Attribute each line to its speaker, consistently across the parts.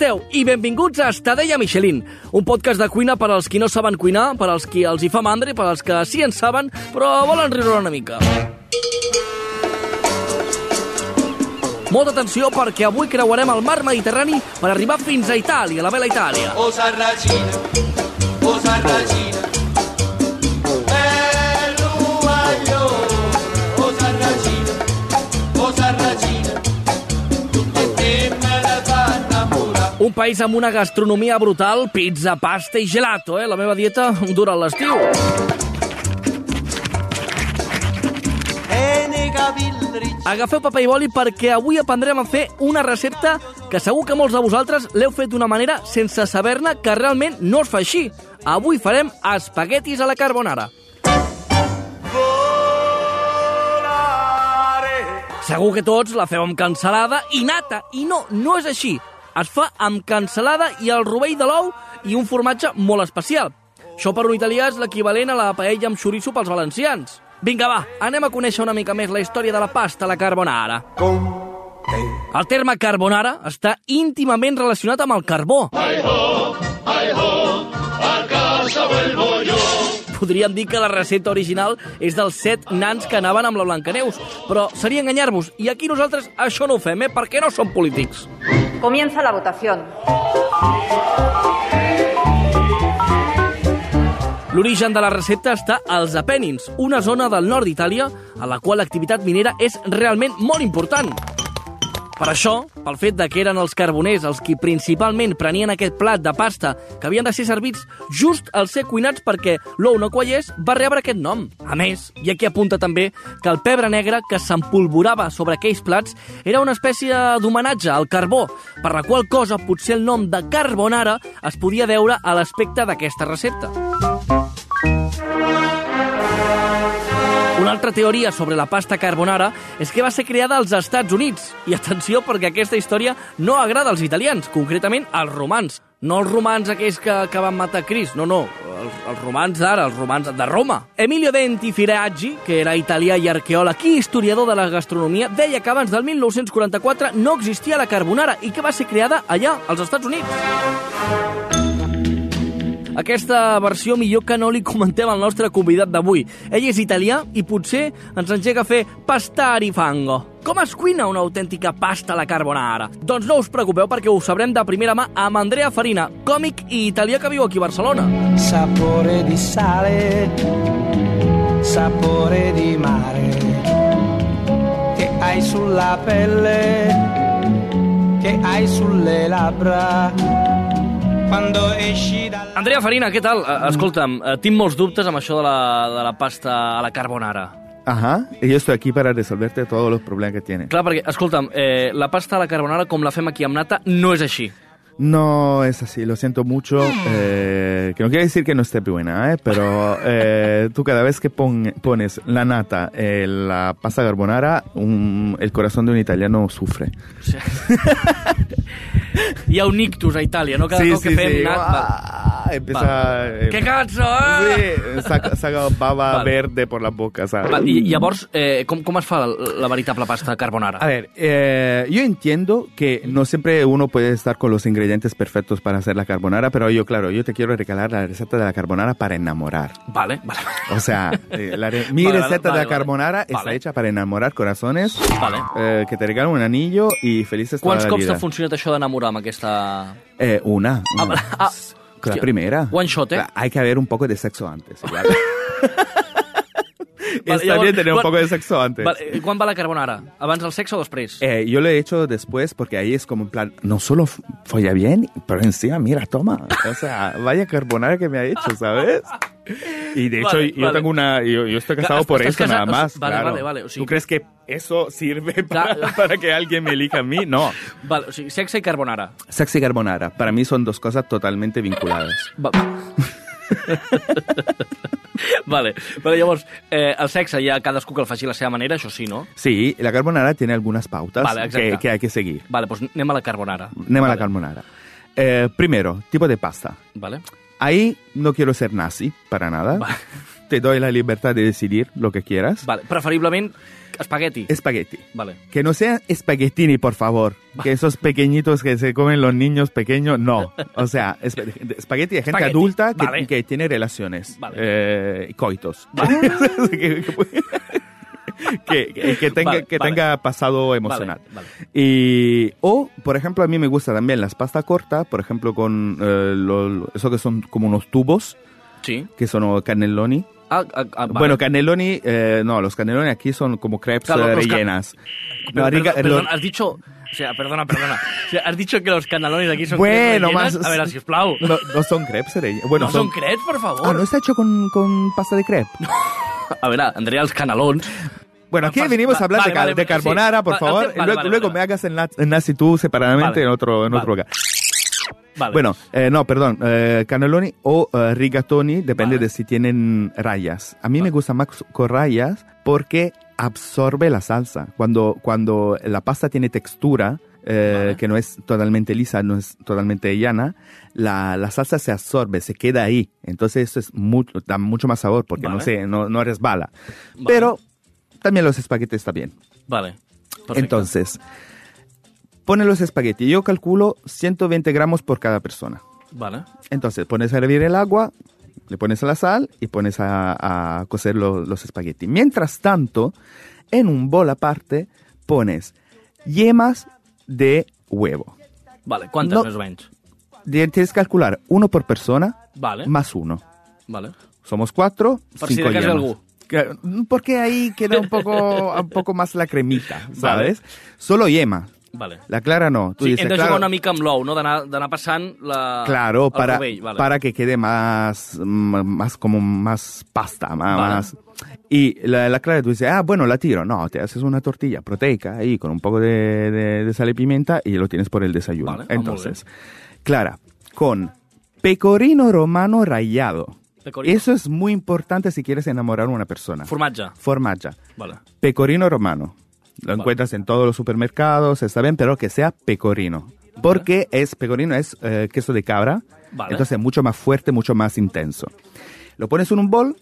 Speaker 1: Esteu? I benvinguts a Estadella Michelin, un podcast de cuina per als qui no saben cuinar, per als qui els hi fa mandra i per als que sí en saben, però volen riure una mica. Molta atenció perquè avui creuarem el mar Mediterrani per arribar fins a Itàlia, la bella Itàlia.
Speaker 2: O Sarracina, o Sarracina.
Speaker 1: Un país amb una gastronomia brutal, pizza, pasta i gelato, eh? La meva dieta dura l'estiu. Agafeu paper i boli perquè avui aprendrem a fer una recepta que segur que molts de vosaltres l'heu fet d'una manera sense saber-ne que realment no es fa així. Avui farem espaguetis a la carbonara. Segur que tots la feu amb cansalada i nata. I no, no és així. Es fa amb cansalada i el rovell de l'ou i un formatge molt especial. Això per un italià és l'equivalent a la paella amb xoriço pels valencians. Vinga, va, anem a conèixer una mica més la història de la pasta a la carbonara. El terme carbonara està íntimament relacionat amb el carbó. Podríem dir que la recepta original és dels set nans que anaven amb la Blancaneus, però seria enganyar-vos, i aquí nosaltres això no ho fem, eh? perquè no som polítics.
Speaker 3: Comienza la votación.
Speaker 1: L'origen de la recepta està als Apènins, una zona del nord d'Itàlia a la qual l'activitat minera és realment molt important. Per això, pel fet de que eren els carboners els qui principalment prenien aquest plat de pasta que havien de ser servits just al ser cuinats perquè l'ou no quallés, va rebre aquest nom. A més, i aquí apunta també que el pebre negre que s'empolvorava sobre aquells plats era una espècie d'homenatge al carbó, per la qual cosa potser el nom de carbonara es podia deure a l'aspecte d'aquesta recepta. Una altra teoria sobre la pasta carbonara és que va ser creada als Estats Units. I atenció, perquè aquesta història no agrada als italians, concretament als romans. No els romans aquells que, que van matar Cris, no, no, els, els romans d'ara, els romans de Roma. Emilio Denti Firaggi, que era italià i arqueòleg i historiador de la gastronomia, deia que abans del 1944 no existia la carbonara i que va ser creada allà, als Estats Units. Aquesta versió millor que no li comentem al nostre convidat d'avui. Ell és italià i potser ens engega a fer pastari fango. Com es cuina una autèntica pasta a la carbonara? Doncs no us preocupeu perquè ho sabrem de primera mà amb Andrea Farina, còmic i italià que viu aquí a Barcelona.
Speaker 4: sapore di sale, sapore di mare, che hai sulla pelle, che hai sulle labbra.
Speaker 1: Andrea Farina, què tal? Eh, Escolta'm, eh, tinc molts dubtes amb això de la, de la pasta a la carbonara.
Speaker 5: Ajá, y yo estoy aquí para resolverte todos los problemas que tienes.
Speaker 1: Clar, perquè, escolta'm, eh, la pasta a la carbonara, com la fem aquí amb nata, no és així.
Speaker 5: No es así, lo siento mucho. eh, que no quiere decir que no esté buena, ¿eh? pero eh, tú cada vez que pon- pones la nata en la pasta carbonara, un- el corazón de un italiano sufre.
Speaker 1: Hi ha un ictus a Itàlia, no? Cada cop que fem nat... va.
Speaker 5: Ah, empieza... eh,
Speaker 1: Que cazzo, eh?
Speaker 5: Sí, saca, saca baba
Speaker 1: Vale.
Speaker 5: verde por la boca, ¿sabes?
Speaker 1: Va, I llavors, eh, com, com es fa la, la veritable pasta carbonara?
Speaker 5: A ver, eh, yo entiendo que no siempre uno puede estar con los ingredientes perfectos para hacer la carbonara, pero yo, claro, yo te quiero regalar la receta de la carbonara para enamorar.
Speaker 1: Vale, vale.
Speaker 5: O sea, eh, la re- mi
Speaker 1: Vale,
Speaker 5: receta
Speaker 1: vale,
Speaker 5: de la
Speaker 1: vale.
Speaker 5: carbonara está
Speaker 1: Vale.
Speaker 5: hecha para enamorar corazones,
Speaker 1: vale.
Speaker 5: eh, que te regalo un anillo y felices toda
Speaker 1: Quants
Speaker 5: la
Speaker 1: cops
Speaker 5: vida.
Speaker 1: t'ha funcionat això d'enamorar amb aquesta...
Speaker 5: Eh, una.
Speaker 1: Ah,
Speaker 5: una.
Speaker 1: vale. Ah,
Speaker 5: Con la primera.
Speaker 1: One shot, eh?
Speaker 5: Hay que haber un poco de sexo antes.
Speaker 1: Vale, llavors,
Speaker 5: bien tener un poco de sexo antes.
Speaker 1: Vale, eh, quan va la carbonara? Abans del sexe o després?
Speaker 5: Eh, yo lo he hecho después porque ahí es como en plan, no solo folla bien, pero encima, mira, toma. O sea, vaya carbonara que me ha hecho, ¿sabes? Y de hecho,
Speaker 1: Vale,
Speaker 5: yo
Speaker 1: vale.
Speaker 5: tengo una. Yo, yo estoy casado por eso
Speaker 1: casado-
Speaker 5: nada más.
Speaker 1: vale,
Speaker 5: claro.
Speaker 1: vale, vale, o sea-
Speaker 5: ¿Tú crees que eso sirve para,
Speaker 1: Claro.
Speaker 5: para que alguien me elija a mí? No.
Speaker 1: Vale, o sigui, sexe i carbonara.
Speaker 5: Sexy y carbonara, para mí son dos cosas totalmente vinculadas.
Speaker 1: Va... vale, però llavors, eh, el sexe ja cadascú que el faci a la seva manera, això sí, no?
Speaker 5: Sí, la carbonara tiene algunas pautas
Speaker 1: Vale, exacte.
Speaker 5: que, que hay que seguir.
Speaker 1: Vale, doncs anem a la carbonara.
Speaker 5: La
Speaker 1: vale.
Speaker 5: carbonara. Eh, primero, tipo de pasta.
Speaker 1: Vale.
Speaker 5: Ahí no quiero ser nazi, para nada.
Speaker 1: Vale.
Speaker 5: Te doy la libertad de decidir lo que quieras.
Speaker 1: Vale, preferiblement espagueti.
Speaker 5: Espagueti.
Speaker 1: Vale.
Speaker 5: Que no sean espaguetini, por favor. Que esos pequeñitos que se comen los niños pequeños, no. O sea, esp- espagueti de gente
Speaker 1: Espagueti,
Speaker 5: adulta que,
Speaker 1: vale.
Speaker 5: que tiene relaciones.
Speaker 1: Vale.
Speaker 5: eh, coitos. que, que- que- tenga,
Speaker 1: Vale,
Speaker 5: que
Speaker 1: vale.
Speaker 5: tenga pasado emocional.
Speaker 1: Vale,
Speaker 5: Y, o, por ejemplo, a mí me gusta también las pasta corta, por ejemplo, con eh, lo- eso que son como unos tubos,
Speaker 1: Sí.
Speaker 5: que son cannelloni.
Speaker 1: Ah, ah, ah.
Speaker 5: Bueno, cannelloni, eh, no, los cannelloni aquí son como crepes
Speaker 1: Claro,
Speaker 5: eh, rellenas. No, rica-
Speaker 1: perdón, perdón, has dicho... O sea, perdona, perdona. O sea, has dicho que los canalones aquí son
Speaker 5: Bueno,
Speaker 1: crepes rellenas.
Speaker 5: más-
Speaker 1: A ver, sisplau.
Speaker 5: no, no son crepes rellenas. Bueno,
Speaker 1: no son crepes, por favor.
Speaker 5: Ah, no está hecho con, con pasta de crepe.
Speaker 1: A veure, Andrea, els canalons...
Speaker 5: Bueno, aquí venimos a hablar
Speaker 1: vale,
Speaker 5: de,
Speaker 1: vale,
Speaker 5: de
Speaker 1: sí.
Speaker 5: carbonara, por
Speaker 1: Va-
Speaker 5: favor.
Speaker 1: vale,
Speaker 5: luego,
Speaker 1: vale,
Speaker 5: luego
Speaker 1: vale.
Speaker 5: me hagas el, na- el nazi tú separadamente
Speaker 1: Vale.
Speaker 5: en otro, en
Speaker 1: Vale.
Speaker 5: otro lugar.
Speaker 1: Vale.
Speaker 5: Bueno, eh, no, perdón, eh, cannelloni o eh, rigatoni, depende
Speaker 1: Vale.
Speaker 5: de si tienen rayas. A mí me gusta más con rayas porque absorbe la salsa. Cuando, cuando la pasta tiene textura, eh,
Speaker 1: Vale.
Speaker 5: que no es totalmente lisa, no es totalmente llana, la, la salsa se absorbe, se queda ahí. Entonces eso es mucho, da mucho más sabor porque no,
Speaker 1: Vale.
Speaker 5: se, no, no resbala.
Speaker 1: Vale.
Speaker 5: Pero también los espaguetis está bien.
Speaker 1: Vale.
Speaker 5: Entonces, pone los espaguetis. Yo calculo 120 gramos por cada persona.
Speaker 1: Vale.
Speaker 5: Entonces, pones a hervir el agua, le pones la sal y pones a, a cocer lo- los espaguetis. Mientras tanto, en un bol aparte, pones yemas de huevo.
Speaker 1: Vale, quantes
Speaker 5: No. De- Tienes que calcular uno por persona
Speaker 1: Vale.
Speaker 5: más uno.
Speaker 1: Vale.
Speaker 5: Somos cuatro,
Speaker 1: Por
Speaker 5: cinco yemas.
Speaker 1: algú.
Speaker 5: Que- Porque ahí queda un poco, un poco más la cremita,
Speaker 1: Vale.
Speaker 5: ¿sabes? Solo yema.
Speaker 1: Vale.
Speaker 5: La clara no. Tú
Speaker 1: Sí,
Speaker 5: dices,
Speaker 1: hem de
Speaker 5: claro,
Speaker 1: jugar una mica amb l'ou, no? D'anar d'anar passant la...
Speaker 5: Claro, para,
Speaker 1: vale.
Speaker 5: para que quede más, más como más pasta, más.
Speaker 1: Vale.
Speaker 5: más- Y la, la clara tú dices, ah, bueno, la tiro. No, te haces una tortilla proteica ahí con un poco de, de- de sal y pimienta y lo tienes por el desayuno.
Speaker 1: Vale, ah,
Speaker 5: Entonces, Clara, con pecorino romano rallado.
Speaker 1: Pecorino.
Speaker 5: Eso es muy importante si quieres enamorar a una persona.
Speaker 1: Formatge.
Speaker 5: Formaggio.
Speaker 1: Vale.
Speaker 5: Pecorino romano. Lo
Speaker 1: Vale.
Speaker 5: encuentras en todos los supermercados, está bien, pero que sea pecorino. Porque es pecorino es eh, queso de cabra,
Speaker 1: Vale.
Speaker 5: entonces mucho más fuerte, mucho más intenso. Lo pones en un bol,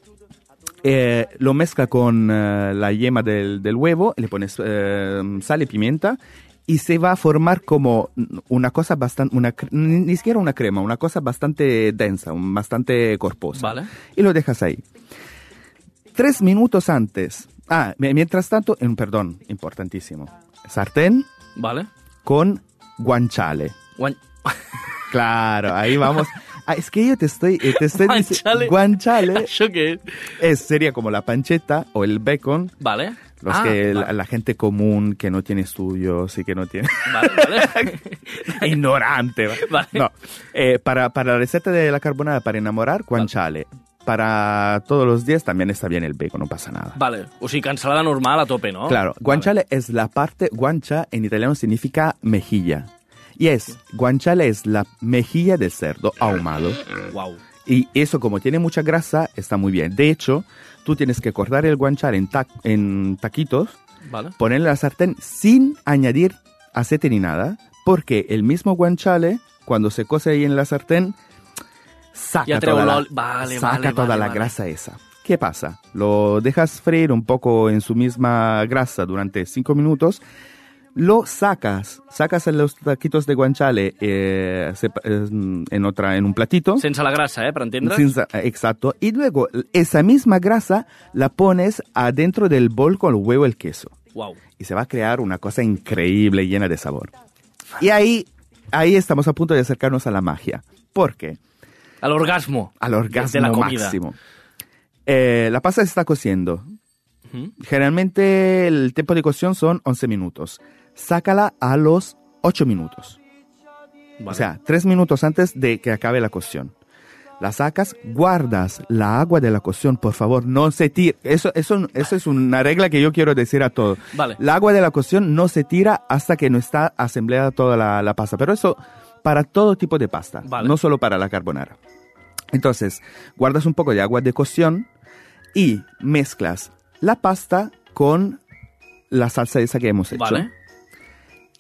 Speaker 5: eh, lo mezcla con eh, la yema del, del huevo, le pones eh, sal y pimienta y se va a formar como una cosa bastante, una, ni siquiera una crema, una cosa bastante densa, bastante corposa.
Speaker 1: Vale.
Speaker 5: Y lo dejas ahí. Tres minutos antes. Ah, mi- mientras tanto, en, perdón, importantísimo. Sartén
Speaker 1: Vale.
Speaker 5: con guanciale.
Speaker 1: Guany...
Speaker 5: Claro, ahí vamos. Ah, es que yo te estoy, eh, te estoy.
Speaker 1: Guanciale Això què és?
Speaker 5: es, sería como la panceta o el bacon.
Speaker 1: Vale.
Speaker 5: Los
Speaker 1: ah,
Speaker 5: que la,
Speaker 1: vale.
Speaker 5: la gente común que no tiene estudios y que no tiene.
Speaker 1: Vale, vale.
Speaker 5: Ignorante. ¿va?
Speaker 1: Vale.
Speaker 5: No. Eh, para, para la receta de la carbonara para enamorar, guanciale. Para todos los días también está bien el bacon, no pasa nada.
Speaker 1: Vale, o que ensalada normal a tope, no?
Speaker 5: Claro, guanciale es la parte, guancia en italiano significa mejilla. Y es, guanciale es la mejilla del cerdo ahumado.
Speaker 1: Uau.
Speaker 5: Y eso como tiene mucha grasa, está muy bien. De hecho, tú tienes que cortar el guanciale en, ta- en taquitos,
Speaker 1: Vale.
Speaker 5: ponerle en la sartén sin añadir aceite ni nada, porque el mismo guanciale, cuando se cose ahí en la sartén, saca toda la,
Speaker 1: vale,
Speaker 5: saca
Speaker 1: vale,
Speaker 5: toda la grasa esa. ¿Qué pasa? Lo dejas freír un poco en su misma grasa durante cinco minutos, lo sacas, sacas los taquitos de guanciale eh, eh, en, otra, en un platito.
Speaker 1: Sense la grassa, eh, entendre's?
Speaker 5: Sin sa- Exacto. Y luego esa misma grasa la pones adentro del bol con el huevo y el queso.
Speaker 1: Uau.
Speaker 5: Y se va a crear una cosa increíble, llena de sabor. Y ahí, ahí estamos a punto de acercarnos a la magia. ¿Por qué?
Speaker 1: A l'orgasmo.
Speaker 5: Al
Speaker 1: de
Speaker 5: orgasmo
Speaker 1: la comida.
Speaker 5: máximo. Eh, la pasta se está cociendo. Generalmente el tiempo de cocción son 11 minutos. Sácala a los 8 minutos.
Speaker 1: Vale.
Speaker 5: O sea, 3 minutos antes de que acabe la cocción. la sacas, guardas la agua de la cocción, por favor, no se tira. Eso, eso, eso es una regla que yo quiero decir a todos.
Speaker 1: Vale.
Speaker 5: La agua de la cocción no se tira hasta que no está asembleada toda la, la pasta, pero eso para todo tipo de pasta,
Speaker 1: Vale.
Speaker 5: no solo para la carbonara. Entonces, guardas un poco de agua de cocción y mezclas la pasta con la salsa esa que hemos hecho.
Speaker 1: Vale.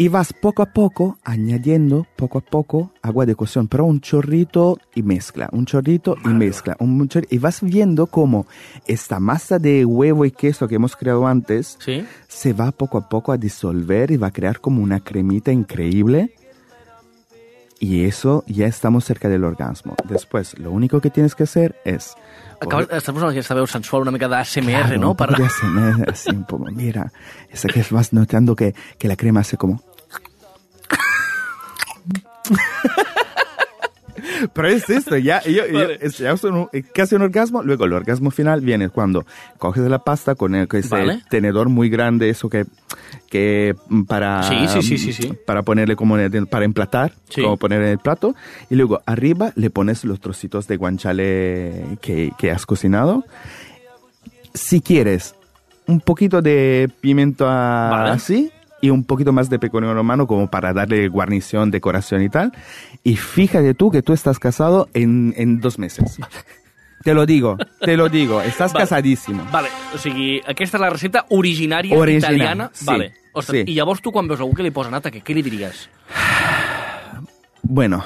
Speaker 5: Y vas poco a poco añadiendo, poco a poco, agua de cocción, pero un chorrito y mezcla, un chorrito y mezcla, un chorri- y vas viendo cómo esta masa de huevo y queso que hemos creado antes
Speaker 1: Sí?
Speaker 5: se va poco a poco a disolver y va a crear como una cremita increíble. Y eso ya estamos cerca del orgasmo. Después, lo único que tienes que hacer es...
Speaker 1: Acabes, estàs posant aquesta veu sensual una mica d'ASMR,
Speaker 5: Claro,
Speaker 1: no?
Speaker 5: poco de ASMR, así un poco. Mira, es que vas notando que, que la crema hace como... Pero es esto, ya, yo, yo-
Speaker 1: Vale.
Speaker 5: es ya es un- casi un orgasmo. Luego el orgasmo final viene cuando coges la pasta con el, ese
Speaker 1: Vale.
Speaker 5: tenedor muy grande, eso que, que mm, para,
Speaker 1: Sí, sí, sí, sí.
Speaker 5: para ponerle como para emplatar, como poner en el plato. Y luego arriba le pones los trocitos de guanciale que, que has cocinado. Si quieres un poquito de pimiento
Speaker 1: Vale.
Speaker 5: así y un poquito más de pecorino romano como para darle guarnición, decoración y tal. Y fíjate tú que tú estás casado en, en dos meses. Te lo digo, te lo digo, estás
Speaker 1: Vale.
Speaker 5: casadísimo.
Speaker 1: Vale, o sigui, aquesta és la recepta originària
Speaker 5: Original,
Speaker 1: italiana.
Speaker 5: sí,
Speaker 1: Vale. Ostres,
Speaker 5: sí.
Speaker 1: I llavors tu, quan veus algú que li posa nata, què, què li diries?
Speaker 5: Bueno,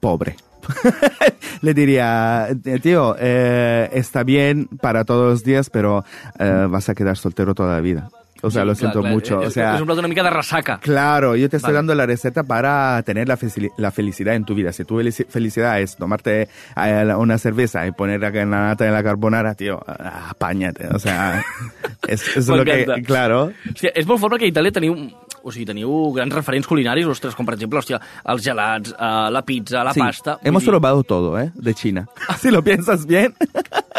Speaker 5: pobre. Le diría, "Eh, tío, eh, está bien para todos los días, pero eh, vas a quedar soltero toda la vida. O sea,
Speaker 1: Sí,
Speaker 5: lo siento
Speaker 1: clar,
Speaker 5: mucho.
Speaker 1: És,
Speaker 5: o sea,
Speaker 1: és un plat una mica de ressaca.
Speaker 5: Claro, yo te estoy
Speaker 1: Vale.
Speaker 5: dando la receta para tener la, felici- la felicidad en tu vida. Si tu felici- felicidad es tomarte eh, una cerveza y poner la nata en la carbonara, tío, ah, apáñate. O sea, es, es lo que, claro.
Speaker 1: Hòstia, és molt fort perquè a Itàlia teniu, o sigui, teniu grans referents culinaris, ostres, com per exemple, hòstia, els gelats, eh, la pizza, la
Speaker 5: Sí,
Speaker 1: pasta...
Speaker 5: Hemos
Speaker 1: dir,
Speaker 5: probado todo, ¿eh? De China. Si lo piensas bien.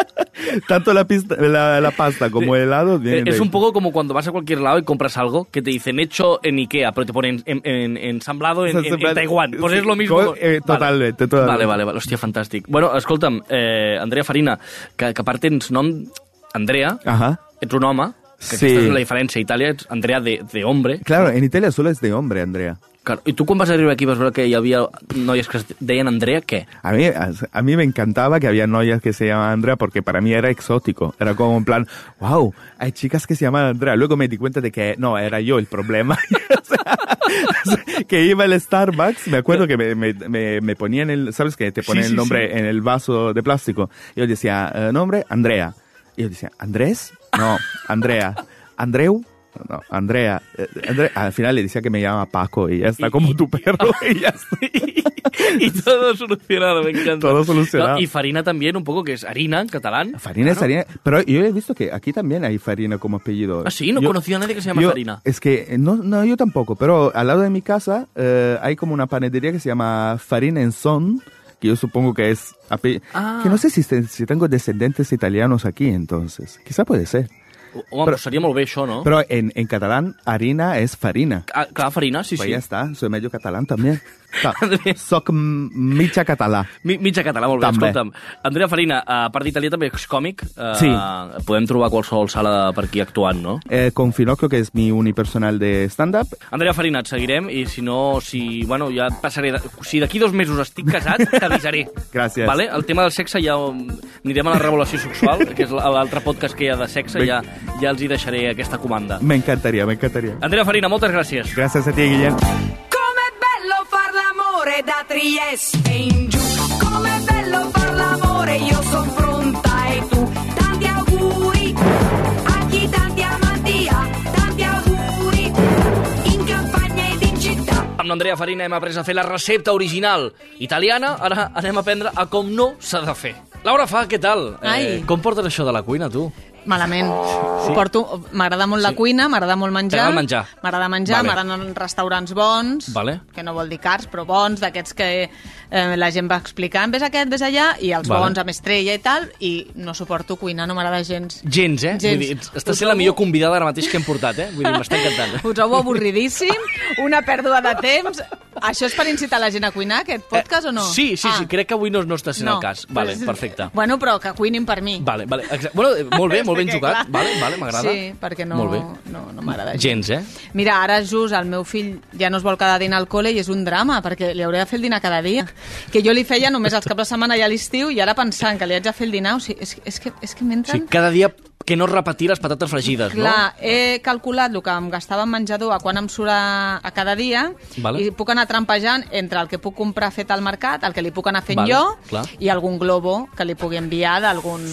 Speaker 5: Tanto la, pista- la, la pasta como el helado
Speaker 1: eh,
Speaker 5: vienen
Speaker 1: Es un poco como cuando vas a cualquier lado y compras algo que te dicen hecho en Ikea, pero te ponen en, en- ensamblado en, en- en Taiwán. Pues es lo mismo.
Speaker 5: co- eh, totalmente, totalmente.
Speaker 1: Vale, vale, vale. Hòstia, fantàstic. Bueno, escolta'm, eh, Andrea Farina, que, que a part tens nom Andrea,
Speaker 5: Ajá.
Speaker 1: ets un home, que
Speaker 5: Sí.
Speaker 1: aquesta és la diferència. A Itàlia ets Andrea de, de hombre.
Speaker 5: Claro, en Italia solo es de hombre, Andrea.
Speaker 1: Claro. I tu quan vas arribar aquí vas veure que hi havia noies que es deien Andrea, què?
Speaker 5: A mí, a, a mí me encantaba que había novias que se llamaban Andrea porque para mí era exótico. Era como en plan, wow, hay chicas que se llaman Andrea. Luego me di cuenta de que no, era yo el problema. O sea, que iba al Starbucks, me acuerdo que me, me, me, me ponían el, ¿sabes que Te ponen
Speaker 1: Sí, sí,
Speaker 5: el nombre en el vaso de plástico. Yo decía, eh, nombre, Andrea. Y yo decía, ¿Andrés? No, Andrea. ¿Andreu? No, Andrea. Eh, Andrea. Al final le decía que me llama Paco y ya está,
Speaker 1: Y-
Speaker 5: como tu perro y ya está.
Speaker 1: y todo solucionado, me encanta.
Speaker 5: Todo solucionado.
Speaker 1: No, y farina también, un poco, que es harina en catalán.
Speaker 5: Farina es
Speaker 1: Claro.
Speaker 5: harina. Pero yo he visto que aquí también hay farina como apellido.
Speaker 1: Ah, sí, no
Speaker 5: Yo-
Speaker 1: conocía a nadie que se llama
Speaker 5: yo-
Speaker 1: farina.
Speaker 5: Es que, eh, no, no, yo tampoco, pero al lado de mi casa eh, hay como una panadería que se llama Farina en Son, que yo supongo que es...
Speaker 1: Ah.
Speaker 5: Que no sé si, si tengo descendientes italianos aquí, entonces. Quizá puede ser.
Speaker 1: Home,
Speaker 5: Però-
Speaker 1: però, seria molt bé això, no?
Speaker 5: Pero en, en catalán, harina es farina.
Speaker 1: Ah, clar, farina, sí,
Speaker 5: Pues
Speaker 1: sí.
Speaker 5: ya está, soy medio catalán también. Soc mitja català.
Speaker 1: Mi, mitja català, molt bé.
Speaker 5: També.
Speaker 1: Escolta'm, Andrea Farina, a part d'italià també ets còmic. Eh,
Speaker 5: Sí.
Speaker 1: Podem trobar qualsevol sala per aquí actuant, no?
Speaker 5: Eh, con Finocchio, que es mi unipersonal de stand-up.
Speaker 1: Andrea Farina, et seguirem i si no, si, bueno, ja et passaré... De, si d'aquí dos mesos estic casat, t'avisaré.
Speaker 5: Gràcies.
Speaker 1: Vale? El tema del sexe ja anirem a la revelació sexual, que és l'altre podcast que hi ha de sexe,
Speaker 5: Ben-
Speaker 1: ja, ja els hi deixaré aquesta comanda.
Speaker 5: Me encantaría, me encantaría.
Speaker 1: Andrea Farina, moltes gràcies.
Speaker 5: Gracias a ti, Guillem.
Speaker 6: L'amore da Trieste in giù. Com'è bello far l'amore, io son pronta e tu. Tanti auguri a chi tanti amanti ha. Tanti auguri in campagna ed in città.
Speaker 1: Amb l'Andrea Farina hem après a fer la recepta original italiana, ara anem a aprendre a com no s'ha de fer. Laura Fa, què tal? Eh,
Speaker 7: Ai.
Speaker 1: com portes això de la cuina, tu?
Speaker 7: Malament. Porto... M'agrada molt la
Speaker 1: Sí.
Speaker 7: cuina, m'agrada molt menjar.
Speaker 1: T'agrada menjar.
Speaker 7: M'agrada menjar,
Speaker 1: Vale.
Speaker 7: m'agraden restaurants bons,
Speaker 1: Vale.
Speaker 7: que no vol dir cars, però bons, d'aquests que eh, la gent va explicant, ves aquest, ves allà, i els
Speaker 1: Vale.
Speaker 7: bons amb estrella i tal, i no suporto cuinar, no m'agrada gens.
Speaker 1: Gens, eh?
Speaker 7: Gens.
Speaker 1: Vull dir, estàs sent la millor convidada ara mateix que hem portat, eh? Vull dir, m'està encantant.
Speaker 7: Ho trobo avorridíssim, una pèrdua de temps, Això és per incitar la gent a cuinar, aquest podcast, o no?
Speaker 1: Eh, Sí, sí,
Speaker 7: Ah.
Speaker 1: sí, crec que avui no, no està sent
Speaker 7: No.
Speaker 1: el cas. Vale, perfecte.
Speaker 7: Bueno, però que cuinin per mi.
Speaker 1: Vale, vale. Exa bueno, eh, molt bé, molt ben
Speaker 7: que,
Speaker 1: jugat.
Speaker 7: clar.
Speaker 1: Vale, vale, m'agrada.
Speaker 7: Sí, perquè no,
Speaker 1: Molt bé.
Speaker 7: no, no m'agrada gens.
Speaker 1: Eh?
Speaker 7: Mira, ara just el meu fill ja no es vol quedar a dinar al col·le i és un drama, perquè li hauré de fer el dinar cada dia. Que jo li feia només els caps de setmana i a l'estiu i ara pensant que li haig de fer el dinar, o sigui, és, és que, és que m'entren...
Speaker 1: cada dia que no repetir les patates fregides,
Speaker 7: Clar, he calculat el que em gastava en menjador a quan em surt a, a cada dia
Speaker 1: Vale.
Speaker 7: i puc anar trampejant entre el que puc comprar fet al mercat, el que li puc anar fent
Speaker 1: Vale,
Speaker 7: jo
Speaker 1: clar.
Speaker 7: i algun globo que li pugui enviar d'algun...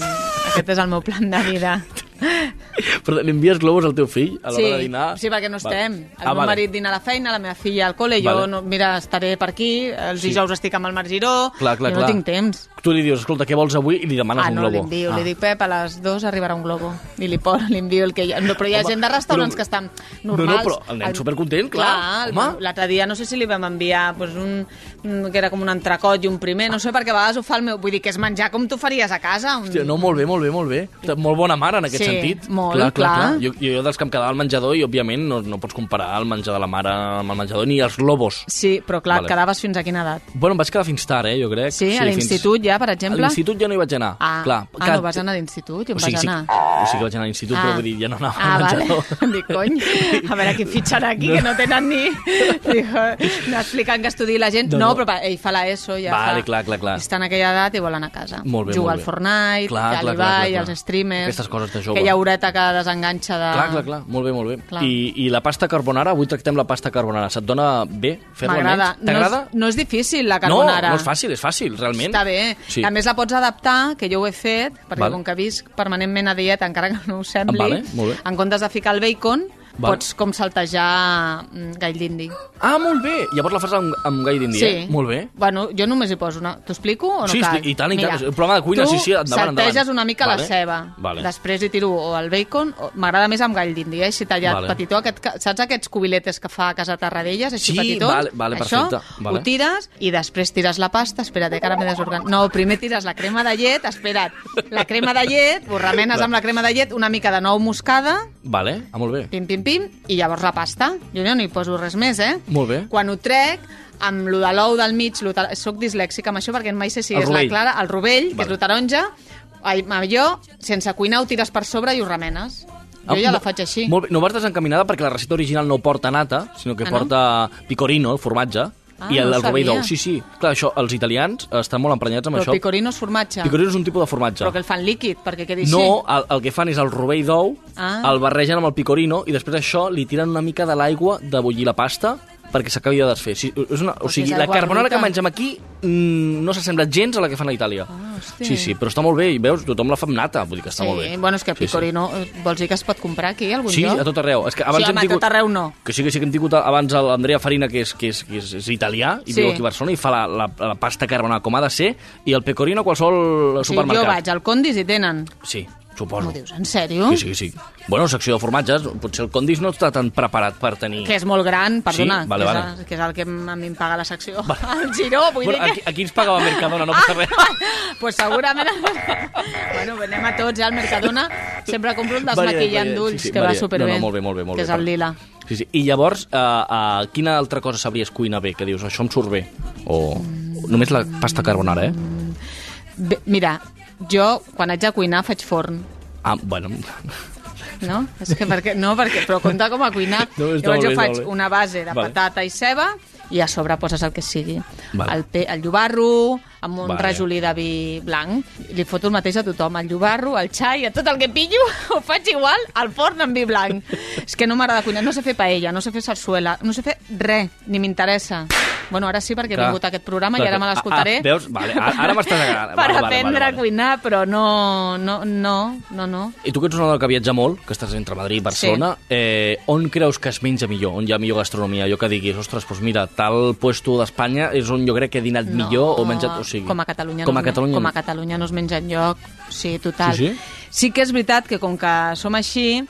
Speaker 7: Aquest és el meu plan de vida.
Speaker 1: no? Però li envies globus al teu fill a l'hora
Speaker 7: Sí,
Speaker 1: de dinar?
Speaker 7: sí, perquè no
Speaker 1: Vale.
Speaker 7: estem. El
Speaker 1: Ah,
Speaker 7: meu
Speaker 1: vale.
Speaker 7: marit dina a la feina, la meva filla al col·le,
Speaker 1: Vale.
Speaker 7: jo, no, mira, estaré per aquí, els
Speaker 1: Sí.
Speaker 7: dijous estic amb el Marc Giró,
Speaker 1: Clar, clar,
Speaker 7: jo
Speaker 1: clar.
Speaker 7: no tinc temps.
Speaker 1: Tu li dius, escolta, què vols avui? I li demanes
Speaker 7: ah,
Speaker 1: un
Speaker 7: no,
Speaker 1: globo.
Speaker 7: l'envio,
Speaker 1: ah.
Speaker 7: li dic, Pep, a les dues arribarà un globo. I li, por, li envio el que hi ha. No, però hi ha
Speaker 1: Home,
Speaker 7: gent de restaurants
Speaker 1: però-
Speaker 7: que estan
Speaker 1: No,
Speaker 7: normals.
Speaker 1: no, però el nen supercontent, clar.
Speaker 7: el-
Speaker 1: Home.
Speaker 7: L'altre dia no sé si li vam enviar pues, un, un, que era com un entrecot i un primer, no sé, perquè a vegades ho fa el meu... Vull dir, que és menjar com tu faries a casa. Un...
Speaker 1: Hòstia, no, molt bé, molt bé, molt bé. Molt bona mare, en aquest
Speaker 7: Sí,
Speaker 1: sentit.
Speaker 7: molt,
Speaker 1: clar, clar,
Speaker 7: clar.
Speaker 1: clar. Jo, jo dels que em quedava al menjador i, òbviament, no, no pots comparar el menjar de la mare amb el menjador ni els globos.
Speaker 7: Sí, però clar,
Speaker 1: Vale.
Speaker 7: vale. quedaves fins a quina edat?
Speaker 1: Bueno, em vaig quedar fins tard, eh, jo crec.
Speaker 7: Sí, a l'institut ja, per
Speaker 1: A
Speaker 7: exemple?
Speaker 1: l'institut ja no hi vaig anar.
Speaker 7: Ah,
Speaker 1: clar,
Speaker 7: ah no vas anar a l'institut? Jo
Speaker 1: o sigui,
Speaker 7: vaig
Speaker 1: sí,
Speaker 7: anar.
Speaker 1: o sigui que vaig anar a l'institut, però vull dir, ja no anava
Speaker 7: ah,
Speaker 1: al
Speaker 7: vale.
Speaker 1: menjador.
Speaker 7: Dic, cony, a veure qui fitxarà aquí, que no tenen ni... Dic, no explicant que estudi la gent.
Speaker 1: No,
Speaker 7: No,
Speaker 1: no.
Speaker 7: però va, ell fa l'ESO, ja
Speaker 1: Vale,
Speaker 7: fa...
Speaker 1: clar, clar, clar.
Speaker 7: Està en aquella edat i vol anar a casa.
Speaker 1: Molt bé,
Speaker 7: Juga al. Fortnite,
Speaker 1: Clar,
Speaker 7: que
Speaker 1: clar, clar,
Speaker 7: els streamers...
Speaker 1: Aquestes coses de jove.
Speaker 7: Aquella horeta que desenganxa de...
Speaker 1: Clar, clar, clar, molt bé, molt bé.
Speaker 7: Clar.
Speaker 1: I, I la pasta carbonara, avui tractem la pasta carbonara. Se't dona bé fer-la almenys? T'agrada?
Speaker 7: No, és, no és difícil, la carbonara.
Speaker 1: No, no és fàcil, és fàcil, realment.
Speaker 7: Està bé.
Speaker 1: Sí.
Speaker 7: A més, la pots adaptar, que jo ho he fet, perquè
Speaker 1: Vale.
Speaker 7: com que visc permanentment a dieta, encara que no ho sembli,
Speaker 1: Vale,
Speaker 7: en comptes de ficar el bacon,
Speaker 1: Vale.
Speaker 7: pots com saltejar mm, gall d'indi.
Speaker 1: Ah, molt bé. Llavors la fas amb, amb gai d'indi,
Speaker 7: Sí.
Speaker 1: eh? Molt bé.
Speaker 7: Bueno, jo només hi poso una... T'ho explico o no
Speaker 1: Sí,
Speaker 7: cal?
Speaker 1: sí, i tant, i tant. Un programa de cuina,
Speaker 7: tu
Speaker 1: sí, sí, endavant, endavant.
Speaker 7: salteges una mica
Speaker 1: Vale.
Speaker 7: la ceba.
Speaker 1: Vale.
Speaker 7: Després hi tiro o el bacon, o- m'agrada més amb gall d'indi, eh? Així tallat
Speaker 1: Vale.
Speaker 7: petitó. Aquest, saps aquests cubiletes que fa a casa Tarradellas, així
Speaker 1: Sí,
Speaker 7: petitons?
Speaker 1: vale, vale,
Speaker 7: Això
Speaker 1: perfecte, vale.
Speaker 7: ho tires i després tires la pasta. Espera't, eh, que ara m'he desorganitzat. No, primer tires la crema de llet, espera't. La crema de llet, ho remenes amb la crema de llet, una mica de nou moscada,
Speaker 1: Vale, ah, molt bé.
Speaker 7: pim, pim, pim, i llavors la pasta. Jo no hi poso res més, eh?
Speaker 1: Molt bé.
Speaker 7: Quan ho trec, amb lo de l'ou del mig, lo de... soc dislèxica amb això perquè mai sé si
Speaker 1: El
Speaker 7: és
Speaker 1: rovell.
Speaker 7: la clara, el rovell, que
Speaker 1: Vale.
Speaker 7: és lo taronja, ai, allò, sense cuinar, ho tires per sobre i ho remenes. Jo ja la faig així.
Speaker 1: Ah, Molt bé. No vas desencaminada perquè la recepta original no porta nata, sinó que
Speaker 7: Ah, no?
Speaker 1: porta picorino, el formatge,
Speaker 7: Ah,
Speaker 1: i el,
Speaker 7: no
Speaker 1: el rovell d'ou. Sí, sí. Clar, això, els italians estan molt emprenyats amb
Speaker 7: Però
Speaker 1: això.
Speaker 7: picorino és formatge.
Speaker 1: Picorino és un tipus de formatge.
Speaker 7: Però que el fan líquid, perquè quedi
Speaker 1: No, el, el que fan és el rovell d'ou,
Speaker 7: Ah.
Speaker 1: el barregen amb el picorino i després això li tiren una mica de l'aigua de bullir la pasta perquè s'acabi de desfer. Sí, és una, o sigui,
Speaker 7: és
Speaker 1: la carbonara que mengem aquí mm, no s'assembla gens a la que fan a Itàlia.
Speaker 7: Ah, hosti.
Speaker 1: sí, sí, però està molt bé, i veus, tothom la fa amb nata, vull dir que està
Speaker 7: Sí,
Speaker 1: molt bé.
Speaker 7: bueno, és que
Speaker 1: Sí, sí.
Speaker 7: picorino, eh, vols dir que es pot comprar aquí, algun
Speaker 1: Sí,
Speaker 7: lloc?
Speaker 1: a tot arreu. És que abans
Speaker 7: sí,
Speaker 1: hem
Speaker 7: home,
Speaker 1: tingut...
Speaker 7: a tot arreu no.
Speaker 1: Que sí, que sí que hem tingut abans l'Andrea Farina, que és, que és, que és, és italià, i
Speaker 7: Sí.
Speaker 1: viu aquí a Barcelona, i fa la, la, la pasta carbonara com ha de ser, i el pecorino a qualsevol
Speaker 7: O sigui, jo
Speaker 1: supermercat.
Speaker 7: vaig al Condis i tenen.
Speaker 1: Sí, suposo.
Speaker 7: M'ho dius, en sèrio?
Speaker 1: Sí, sí, sí. Bueno, secció de formatges, potser el Condis no està tan preparat per tenir...
Speaker 7: Que és molt gran, perdona,
Speaker 1: Sí? Vale,
Speaker 7: que, és,
Speaker 1: vale.
Speaker 7: el- que és el que a mi em paga la secció. El Giró, vull
Speaker 1: Bueno,
Speaker 7: dir que...
Speaker 1: aquí ens pagava Mercadona, no passa res.
Speaker 7: pues segurament... bueno, anem a tots, ja, al Mercadona. Sempre compro un
Speaker 1: Varia,
Speaker 7: desmaquillant
Speaker 1: varia,
Speaker 7: d'ulls,
Speaker 1: sí, sí,
Speaker 7: que va
Speaker 1: varia.
Speaker 7: superbé.
Speaker 1: No, no, molt bé, molt bé, molt
Speaker 7: que
Speaker 1: bé,
Speaker 7: és el lila.
Speaker 1: Sí, sí. I llavors, uh, uh, quina altra cosa sabries cuinar bé? Que dius, això em surt bé? O només la pasta carbonara, eh?
Speaker 7: Bé, mira, jo, quan haig de cuinar, faig forn.
Speaker 1: Ah, bueno...
Speaker 7: No? És que perquè, no, perquè, però compta com a cuinar.
Speaker 1: No,
Speaker 7: Llavors
Speaker 1: molt
Speaker 7: jo faig una base de
Speaker 1: Vale.
Speaker 7: patata i ceba i a sobre poses el que sigui.
Speaker 1: Vale.
Speaker 7: El, pe, el llobarro, amb un
Speaker 1: Vale.
Speaker 7: rajolí de vi blanc. Li foto el mateix a tothom, el llobarro, el xai, a tot el que pillo, ho faig igual al forn amb vi blanc. És que no m'agrada cuinar, no sé fer paella, no sé fer sarsuela, no sé fer res, ni m'interessa. Bueno, ara sí, perquè he
Speaker 1: Clar.
Speaker 7: vingut a aquest programa
Speaker 1: Clar,
Speaker 7: i ara me
Speaker 1: clar.
Speaker 7: l'escoltaré.
Speaker 1: Ah, ah, veus? Vale, ara- ara m'estàs agradant.
Speaker 7: per
Speaker 1: Vale, vale,
Speaker 7: aprendre
Speaker 1: vale,
Speaker 7: a
Speaker 1: vale.
Speaker 7: cuinar, però no, no, no, no, no.
Speaker 1: I tu que ets una dona que viatja molt, que estàs entre Madrid i Barcelona, eh, on creus que es menja millor? On hi ha millor gastronomia? Jo que diguis, ostres, doncs mira, tal puesto d'Espanya és on jo crec que he dinat
Speaker 7: No,
Speaker 1: millor o menjat... O sigui,
Speaker 7: com a Catalunya,
Speaker 1: com
Speaker 7: no,
Speaker 1: a Catalunya,
Speaker 7: com a Catalunya no es menja enlloc. Sí, total.
Speaker 1: Sí, sí?
Speaker 7: sí que és veritat que com que som així,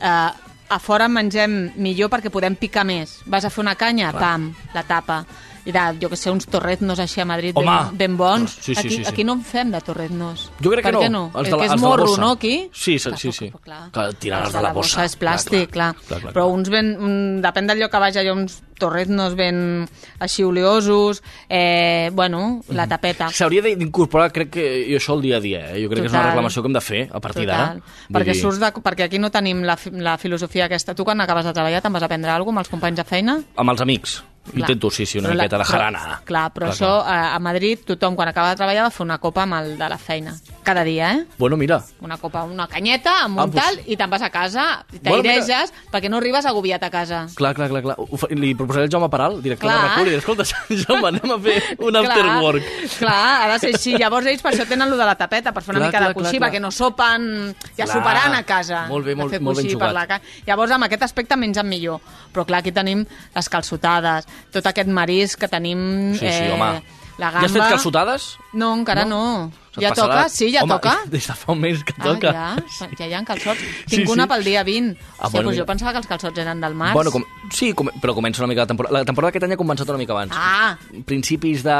Speaker 7: eh, a fora mengem millor perquè podem picar més. Vas a fer una canya, pam, la tapa. I de, jo que sé, uns torreznos així a Madrid
Speaker 1: Home!
Speaker 7: ben, ben bons.
Speaker 1: Sí, sí,
Speaker 7: aquí,
Speaker 1: sí, sí.
Speaker 7: aquí no en fem de torreznos.
Speaker 1: Jo crec
Speaker 7: per
Speaker 1: que no.
Speaker 7: Què no?
Speaker 1: Els de la-
Speaker 7: és
Speaker 1: els de la
Speaker 7: morro, no, aquí?
Speaker 1: Sí, sí,
Speaker 7: Clar,
Speaker 1: sí,
Speaker 7: però-
Speaker 1: sí.
Speaker 7: però clar,
Speaker 1: Que tiren els
Speaker 7: els
Speaker 1: de la bossa.
Speaker 7: és plàstic, clar.
Speaker 1: clar, clar,
Speaker 7: Però
Speaker 1: clar.
Speaker 7: uns ben... Depèn del lloc que vagi, hi ha uns torreznos ben així oleosos, eh, bueno, la tapeta.
Speaker 1: S'hauria de- d'incorporar, crec que jo això el dia a dia, eh? Jo crec que és una
Speaker 7: Total.
Speaker 1: reclamació que hem de fer a partir d'ara.
Speaker 7: Total. Perquè,
Speaker 1: dir-
Speaker 7: surts de, perquè aquí no tenim la, la filosofia aquesta. Tu quan acabes de treballar te'n vas a prendre alguna cosa amb els companys de feina?
Speaker 1: Amb els amics.
Speaker 7: Clar.
Speaker 1: Intento, sí, sí, una
Speaker 7: Però la-
Speaker 1: miqueta de
Speaker 7: però-
Speaker 1: jarana.
Speaker 7: Clar, però això a, a Madrid tothom quan acaba de treballar va fer una copa amb el de la feina. Cada dia, eh?
Speaker 1: Bueno, mira,
Speaker 7: Una copa, una canyeta amb
Speaker 1: Ah,
Speaker 7: un
Speaker 1: pues-
Speaker 7: tal i te'n vas a casa, i
Speaker 1: Bueno,
Speaker 7: t'aireges perquè no arribes agobiat a casa.
Speaker 1: clar, clar, clar, clar. Fa- Li proposaré al Jaume Peral, director
Speaker 7: Clar.
Speaker 1: de RAC1, i diré, escolta, Jaume, anem a fer un after work.
Speaker 7: Clar, ha de ser així. Llavors ells per això tenen lo de la tapeta, per fer una
Speaker 1: Clar,
Speaker 7: mica
Speaker 1: clar,
Speaker 7: de coixí,
Speaker 1: clar, clar.
Speaker 7: perquè no sopen, ja
Speaker 1: Clar.
Speaker 7: soparan a casa.
Speaker 1: Molt bé,
Speaker 7: de
Speaker 1: molt- molt ben jugat.
Speaker 7: La. Llavors amb aquest aspecte mengen millor. Però clar, aquí tenim les calçotades, tot aquest marisc que tenim...
Speaker 1: Sí, sí, home.
Speaker 7: La
Speaker 1: Ja
Speaker 7: gamba...
Speaker 1: has fet calçotades?
Speaker 7: No, encara
Speaker 1: No?
Speaker 7: no. Ja
Speaker 1: passarà.
Speaker 7: toca? Sí, ja
Speaker 1: Home,
Speaker 7: toca.
Speaker 1: Des de fa un mes que toca.
Speaker 7: Ah, ja, ja hi ha calçots.
Speaker 1: Sí,
Speaker 7: Tinc una
Speaker 1: sí.
Speaker 7: pel dia 20.
Speaker 1: Ah,
Speaker 7: Hòstia,
Speaker 1: bueno,
Speaker 7: doncs jo pensava que els calçots eren del març.
Speaker 1: Bueno, com, sí, com, però comença una mica la temporada. La temporada aquest any ha començat una mica abans.
Speaker 7: Ah,
Speaker 1: Principis de...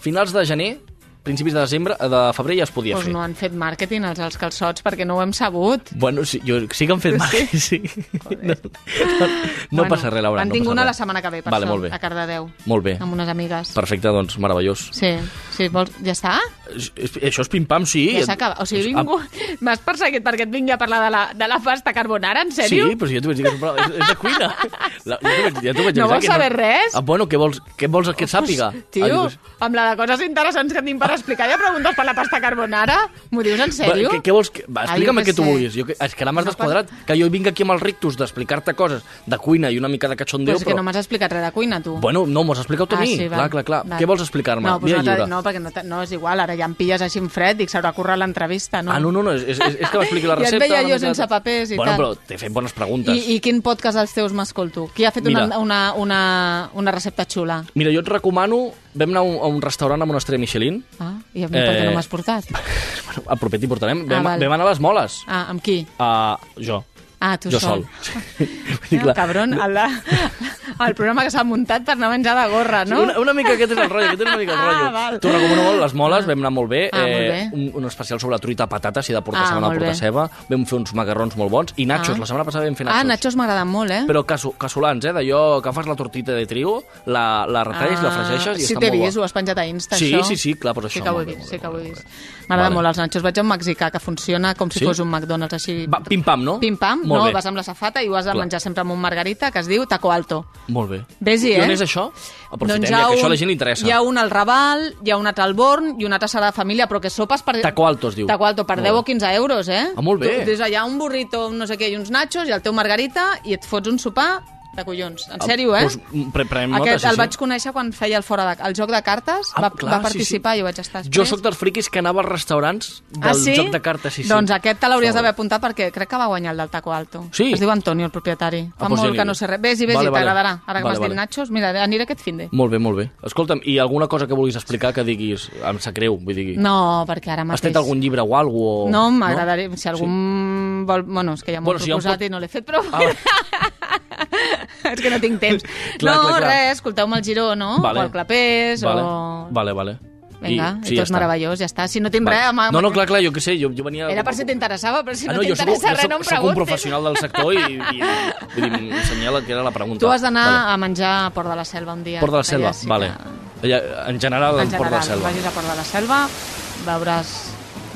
Speaker 1: Finals de gener, principis de desembre, de febrer ja es podia
Speaker 7: doncs
Speaker 1: fer.
Speaker 7: no han fet màrqueting els, els calçots perquè no ho hem sabut.
Speaker 1: Bueno, sí, jo, sí que han fet màrqueting, sí. No, no, no
Speaker 7: Bueno,
Speaker 1: passa res, Laura.
Speaker 7: En
Speaker 1: no passa
Speaker 7: una la setmana que ve, per
Speaker 1: vale,
Speaker 7: això,
Speaker 1: molt bé.
Speaker 7: a Cardedeu,
Speaker 1: Molt bé.
Speaker 7: amb unes amigues.
Speaker 1: Perfecte, doncs, meravellós.
Speaker 7: Sí, sí, vols... Ja està?
Speaker 1: Això és pim-pam, sí.
Speaker 7: Ja s'acaba. O sigui,
Speaker 1: Ah,
Speaker 7: vingut... M'has perseguit perquè et vingui a parlar de la, de la pasta carbonara, en sèrio?
Speaker 1: Sí, però si ja t'ho vaig dir que és, és, és de cuina. La, vaig, ja t'ho vaig
Speaker 7: No vols saber res?
Speaker 1: Ah, bueno, què vols, què vols que sàpiga?
Speaker 7: Tio,
Speaker 1: Ah,
Speaker 7: amb la de coses interessants que tinc per explicar, ja preguntes per la pasta carbonara? M'ho dius en sèrio?
Speaker 1: què, què vols? Que... Va, explica'm el que tu vulguis. Jo, és que ara m'has
Speaker 7: No
Speaker 1: desquadrat. Que jo vinc aquí amb els rictus d'explicar-te coses de cuina i una mica de cachondeo,
Speaker 7: Però és que
Speaker 1: però...
Speaker 7: no m'has explicat res de cuina, tu.
Speaker 1: Bueno, no, m'ho has explicat tu a
Speaker 7: Ah,
Speaker 1: mi.
Speaker 7: sí,
Speaker 1: clar, clar, clar.
Speaker 7: val.
Speaker 1: Què vols explicar-me?
Speaker 7: No, doncs no, no, perquè no, no és igual, ara ja em pilles així en fred, dic, s'haurà currat l'entrevista, no?
Speaker 1: Ah, no, no, no, és, és, és que m'expliqui la
Speaker 7: Ja et
Speaker 1: recepta.
Speaker 7: veia jo sense papers i
Speaker 1: bueno,
Speaker 7: tal.
Speaker 1: però t'he fet bones preguntes.
Speaker 7: I, I quin podcast dels teus m'escolto? Qui ha fet una, una, una, una recepta xula?
Speaker 1: Mira, jo et recomano... Vam anar a un, a un restaurant amb una estrella Michelin.
Speaker 7: Ah, i a mi per què
Speaker 1: Eh,
Speaker 7: no m'has portat?
Speaker 1: Bueno, al proper t'hi portarem.
Speaker 7: Ah,
Speaker 1: Vam,
Speaker 7: val.
Speaker 1: vam anar a les moles.
Speaker 7: Ah, amb qui?
Speaker 1: Uh, jo.
Speaker 7: Ah, tu
Speaker 1: jo
Speaker 7: sol.
Speaker 1: sol. Dir,
Speaker 7: Ah,
Speaker 1: clar,
Speaker 7: cabron, el, el programa que s'ha muntat per anar a menjar de gorra, no?
Speaker 1: Una, una mica aquest és el rotllo, aquest és una mica el
Speaker 7: Ah,
Speaker 1: rotllo.
Speaker 7: val.
Speaker 1: T'ho recomano molt, les moles, vam anar molt bé.
Speaker 7: Ah, molt bé.
Speaker 1: Un, un especial sobre la truita patata, si de portar
Speaker 7: Ah,
Speaker 1: no
Speaker 7: molt
Speaker 1: portar ceba. Vam fer uns macarrons molt bons. I nachos,
Speaker 7: Ah.
Speaker 1: la setmana passada vam fer nachos.
Speaker 7: Ah, nachos m'agraden molt, eh?
Speaker 1: Però caso, casolans, eh? D'allò que agafes la tortita de trigo, la, la retalles, la fregeixes i
Speaker 7: Ah, sí,
Speaker 1: està
Speaker 7: t'he
Speaker 1: molt
Speaker 7: vist,
Speaker 1: bo.
Speaker 7: ho has penjat a Insta,
Speaker 1: Sí,
Speaker 7: això.
Speaker 1: sí, sí, clar, però
Speaker 7: Sí
Speaker 1: això,
Speaker 7: que ho he vist, sí que ho he vist. M'agrada
Speaker 1: Vale.
Speaker 7: molt els nachos. Vaig a un mexicà que funciona com si
Speaker 1: Sí?
Speaker 7: fos un McDonald's, així...
Speaker 1: Pim-pam, no?
Speaker 7: Pim-pam,
Speaker 1: Molt
Speaker 7: no,
Speaker 1: bé.
Speaker 7: vas amb la safata i ho has de
Speaker 1: Clar.
Speaker 7: menjar sempre amb un margarita que es diu taco alto.
Speaker 1: Molt bé.
Speaker 7: Ves-hi,
Speaker 1: I on
Speaker 7: eh?
Speaker 1: és això? Aprofitem,
Speaker 7: Doncs
Speaker 1: ja, que això a la
Speaker 7: un-
Speaker 1: gent li interessa.
Speaker 7: Hi ha un al Raval, hi ha un altre al Born i un altre serà de família, però que sopes per...
Speaker 1: Taco Alto es diu.
Speaker 7: Taco Alto, per
Speaker 1: Molt
Speaker 7: 10
Speaker 1: bé.
Speaker 7: o 15 euros, eh?
Speaker 1: Ah, molt bé.
Speaker 7: Tu, des allà un burrito, un no sé què, i uns nachos, i el teu margarita, i et fots un sopar de collons. En sèrio, eh?
Speaker 1: Doncs, pre prenem nota,
Speaker 7: Aquest
Speaker 1: sí,
Speaker 7: el
Speaker 1: sí.
Speaker 7: vaig conèixer quan feia el fora de... el joc de cartes,
Speaker 1: Ah,
Speaker 7: va,
Speaker 1: clar,
Speaker 7: va participar
Speaker 1: sí, sí.
Speaker 7: i jo vaig estar
Speaker 1: Jo
Speaker 7: després.
Speaker 1: sóc dels friquis que anava als restaurants del
Speaker 7: ah, sí?
Speaker 1: joc de cartes, sí, sí.
Speaker 7: Doncs aquest te l'hauries d'haver apuntat perquè crec que va guanyar el del Taco Alto.
Speaker 1: Sí?
Speaker 7: Es diu Antonio, el propietari. Fa
Speaker 1: Ah, doncs ja
Speaker 7: molt
Speaker 1: n'hi
Speaker 7: que no sé res. Vés-hi, vés-hi,
Speaker 1: Vale, vale.
Speaker 7: t'agradarà. Ara que
Speaker 1: Vale,
Speaker 7: m'has
Speaker 1: vale.
Speaker 7: dit nachos, mira, aniré aquest fin de.
Speaker 1: Molt bé, molt bé. Escolta'm, i alguna cosa que vulguis explicar que diguis, em sap greu, vull dir...
Speaker 7: No, perquè ara
Speaker 1: Has
Speaker 7: mateix...
Speaker 1: tret algun llibre o alguna cosa?
Speaker 7: No, m'agradaria... Si algú sí. vol... Bueno, és que ja m'ho
Speaker 1: Bueno,
Speaker 7: he
Speaker 1: si
Speaker 7: proposat
Speaker 1: pot-
Speaker 7: i no l'he fet, però...
Speaker 1: Ah,
Speaker 7: és que no tinc temps.
Speaker 1: Clar,
Speaker 7: no,
Speaker 1: clar, clar.
Speaker 7: res, escolteu-me el Giró, no?
Speaker 1: Vale.
Speaker 7: O el Clapés,
Speaker 1: vale,
Speaker 7: o...
Speaker 1: vale, vale.
Speaker 7: Vinga, i,
Speaker 1: sí,
Speaker 7: i
Speaker 1: ja
Speaker 7: tot
Speaker 1: està.
Speaker 7: meravellós, ja està. Si no tinc
Speaker 1: Vale.
Speaker 7: res... Home,
Speaker 1: No, no, clar, clar, jo què sé, jo, jo venia...
Speaker 7: Era per si t'interessava, però si
Speaker 1: Ah,
Speaker 7: no,
Speaker 1: no,
Speaker 7: t'interessa res, no em
Speaker 1: soc un
Speaker 7: preguntis.
Speaker 1: professional del sector i, i vull dir, m'ensenyar que era la pregunta.
Speaker 7: Tu has d'anar
Speaker 1: Vale.
Speaker 7: a menjar a Port de la Selva un dia.
Speaker 1: Port de la Selva,
Speaker 7: Allà sí
Speaker 1: vale.
Speaker 7: que-
Speaker 1: Ja, en general,
Speaker 7: En
Speaker 1: en Port de la
Speaker 7: general,
Speaker 1: Selva.
Speaker 7: vagis a Port de la Selva, veuràs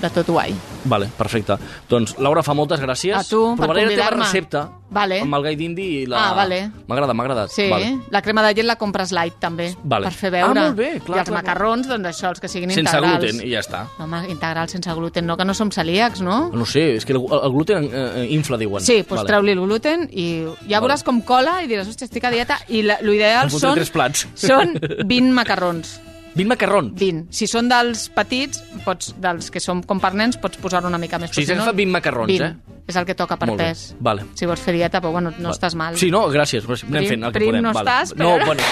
Speaker 7: de tot guai.
Speaker 1: Vale, perfecte. Doncs, Laura, fa moltes gràcies.
Speaker 7: A tu, per
Speaker 1: Provaré la teva
Speaker 7: convidar-me.
Speaker 1: recepta
Speaker 7: Vale.
Speaker 1: amb el gai d'indi i la...
Speaker 7: Ah, vale.
Speaker 1: M'ha agradat, m'ha agradat.
Speaker 7: Sí,
Speaker 1: Vale.
Speaker 7: la crema de llet la compres light, també,
Speaker 1: Vale.
Speaker 7: per fer veure.
Speaker 1: Ah, molt bé, clar,
Speaker 7: I els
Speaker 1: clar,
Speaker 7: macarrons, doncs això, els que siguin
Speaker 1: Sense
Speaker 7: integrals.
Speaker 1: gluten, i ja està.
Speaker 7: No, home, integrals sense gluten, no, que no som celíacs, no?
Speaker 1: No sé, és que el, el gluten eh, infla, diuen.
Speaker 7: Sí, doncs
Speaker 1: Vale.
Speaker 7: treu-li el gluten i ja veuràs com cola i diràs, hòstia, estic a dieta i la- lo ideal
Speaker 1: Em fotré
Speaker 7: són,
Speaker 1: tres plats.
Speaker 7: són 20 macarrons.
Speaker 1: 20 macarrons.
Speaker 7: 20. Si són dels petits, pots, dels que són com per nens, pots posar una mica més.
Speaker 1: O sigui, s'ha
Speaker 7: no,
Speaker 1: agafat 20 macarrons,
Speaker 7: 20.
Speaker 1: eh?
Speaker 7: És el que toca per
Speaker 1: Molt bé.
Speaker 7: pes.
Speaker 1: Vale.
Speaker 7: Si vols fer dieta, però bueno, no
Speaker 1: Vale.
Speaker 7: estàs mal.
Speaker 1: Sí, no, gràcies. gràcies. Anem
Speaker 7: Prim-
Speaker 1: fent el que
Speaker 7: prim
Speaker 1: podem.
Speaker 7: no
Speaker 1: vale.
Speaker 7: estàs,
Speaker 1: No,
Speaker 7: però-
Speaker 1: bueno.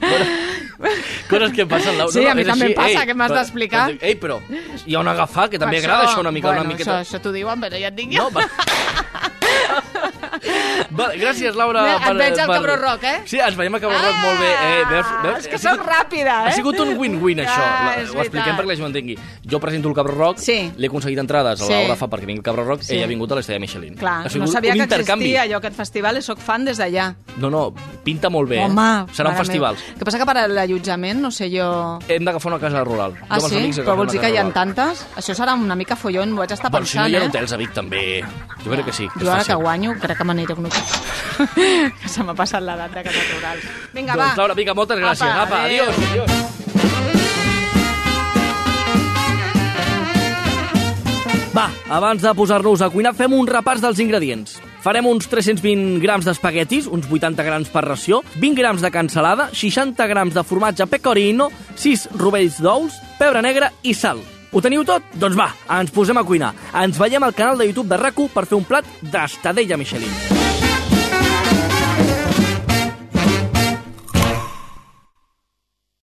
Speaker 1: bueno. Coses que passen, Laura.
Speaker 7: Sí,
Speaker 1: no,
Speaker 7: a mi també
Speaker 1: així.
Speaker 7: em passa,
Speaker 1: Ei,
Speaker 7: que m'has d'explicar.
Speaker 1: Ei, però hi ha un agafar que també
Speaker 7: Per
Speaker 1: agrada això una mica,
Speaker 7: bueno,
Speaker 1: una miqueta.
Speaker 7: Això, això t'ho diuen, però ja et dic jo.
Speaker 1: No, va. Va, gràcies, Laura.
Speaker 7: Et veig al Cabró Rock, eh?
Speaker 1: Sí, ens veiem al Cabró Rock molt bé. Eh, veus, veus?
Speaker 7: Ah, és que sóc ràpida, eh?
Speaker 1: Ha sigut un win-win, això.
Speaker 7: Ah,
Speaker 1: La- Ho expliquem perquè la gent ho entengui. Jo presento el Cabró Rock,
Speaker 7: Sí.
Speaker 1: l'he aconseguit entrades, a
Speaker 7: Sí.
Speaker 1: Laura fa perquè vingui el Cabró Rock,
Speaker 7: Sí.
Speaker 1: ella ha vingut a l'Estrella Michelin.
Speaker 7: Clar,
Speaker 1: ha sigut
Speaker 7: no sabia
Speaker 1: un
Speaker 7: que
Speaker 1: intercanvi.
Speaker 7: existia allò, aquest festival, i sóc fan des d'allà.
Speaker 1: No, no, pinta molt bé.
Speaker 7: Home,
Speaker 1: eh? Seran festivals.
Speaker 7: El que passa que per a l'allotjament, no sé jo...
Speaker 1: Hem d'agafar una casa rural.
Speaker 7: Ah,
Speaker 1: jo
Speaker 7: sí? Però vols dir que hi ha tantes? Això serà una mica follon, m'ho vaig estar
Speaker 1: Bueno, si no
Speaker 7: pensant,
Speaker 1: hi ha
Speaker 7: eh?
Speaker 1: hotels a Vic també. Jo crec que sí.
Speaker 7: Jo ara que guanyo, crec que m'aniré a un hotel. que se m'ha passat l'edat de cases rurals. Vinga, va.
Speaker 1: Doncs, Laura, vinga, moltes gràcies.
Speaker 7: Apa,
Speaker 1: Apa,
Speaker 7: adéu.
Speaker 1: adiós. adiós. Va, abans de posar-nos a cuinar, fem un repàs dels ingredients. Farem uns 320 grams d'espaguetis, uns 80 grams per ració, 20 grams de cansalada, 60 grams de formatge pecorino, 6 rovells d'ous, pebre negre i sal. Ho teniu tot? Doncs va, ens posem a cuinar. Ens veiem al canal de YouTube de rac per fer un plat d'estadella Michelin.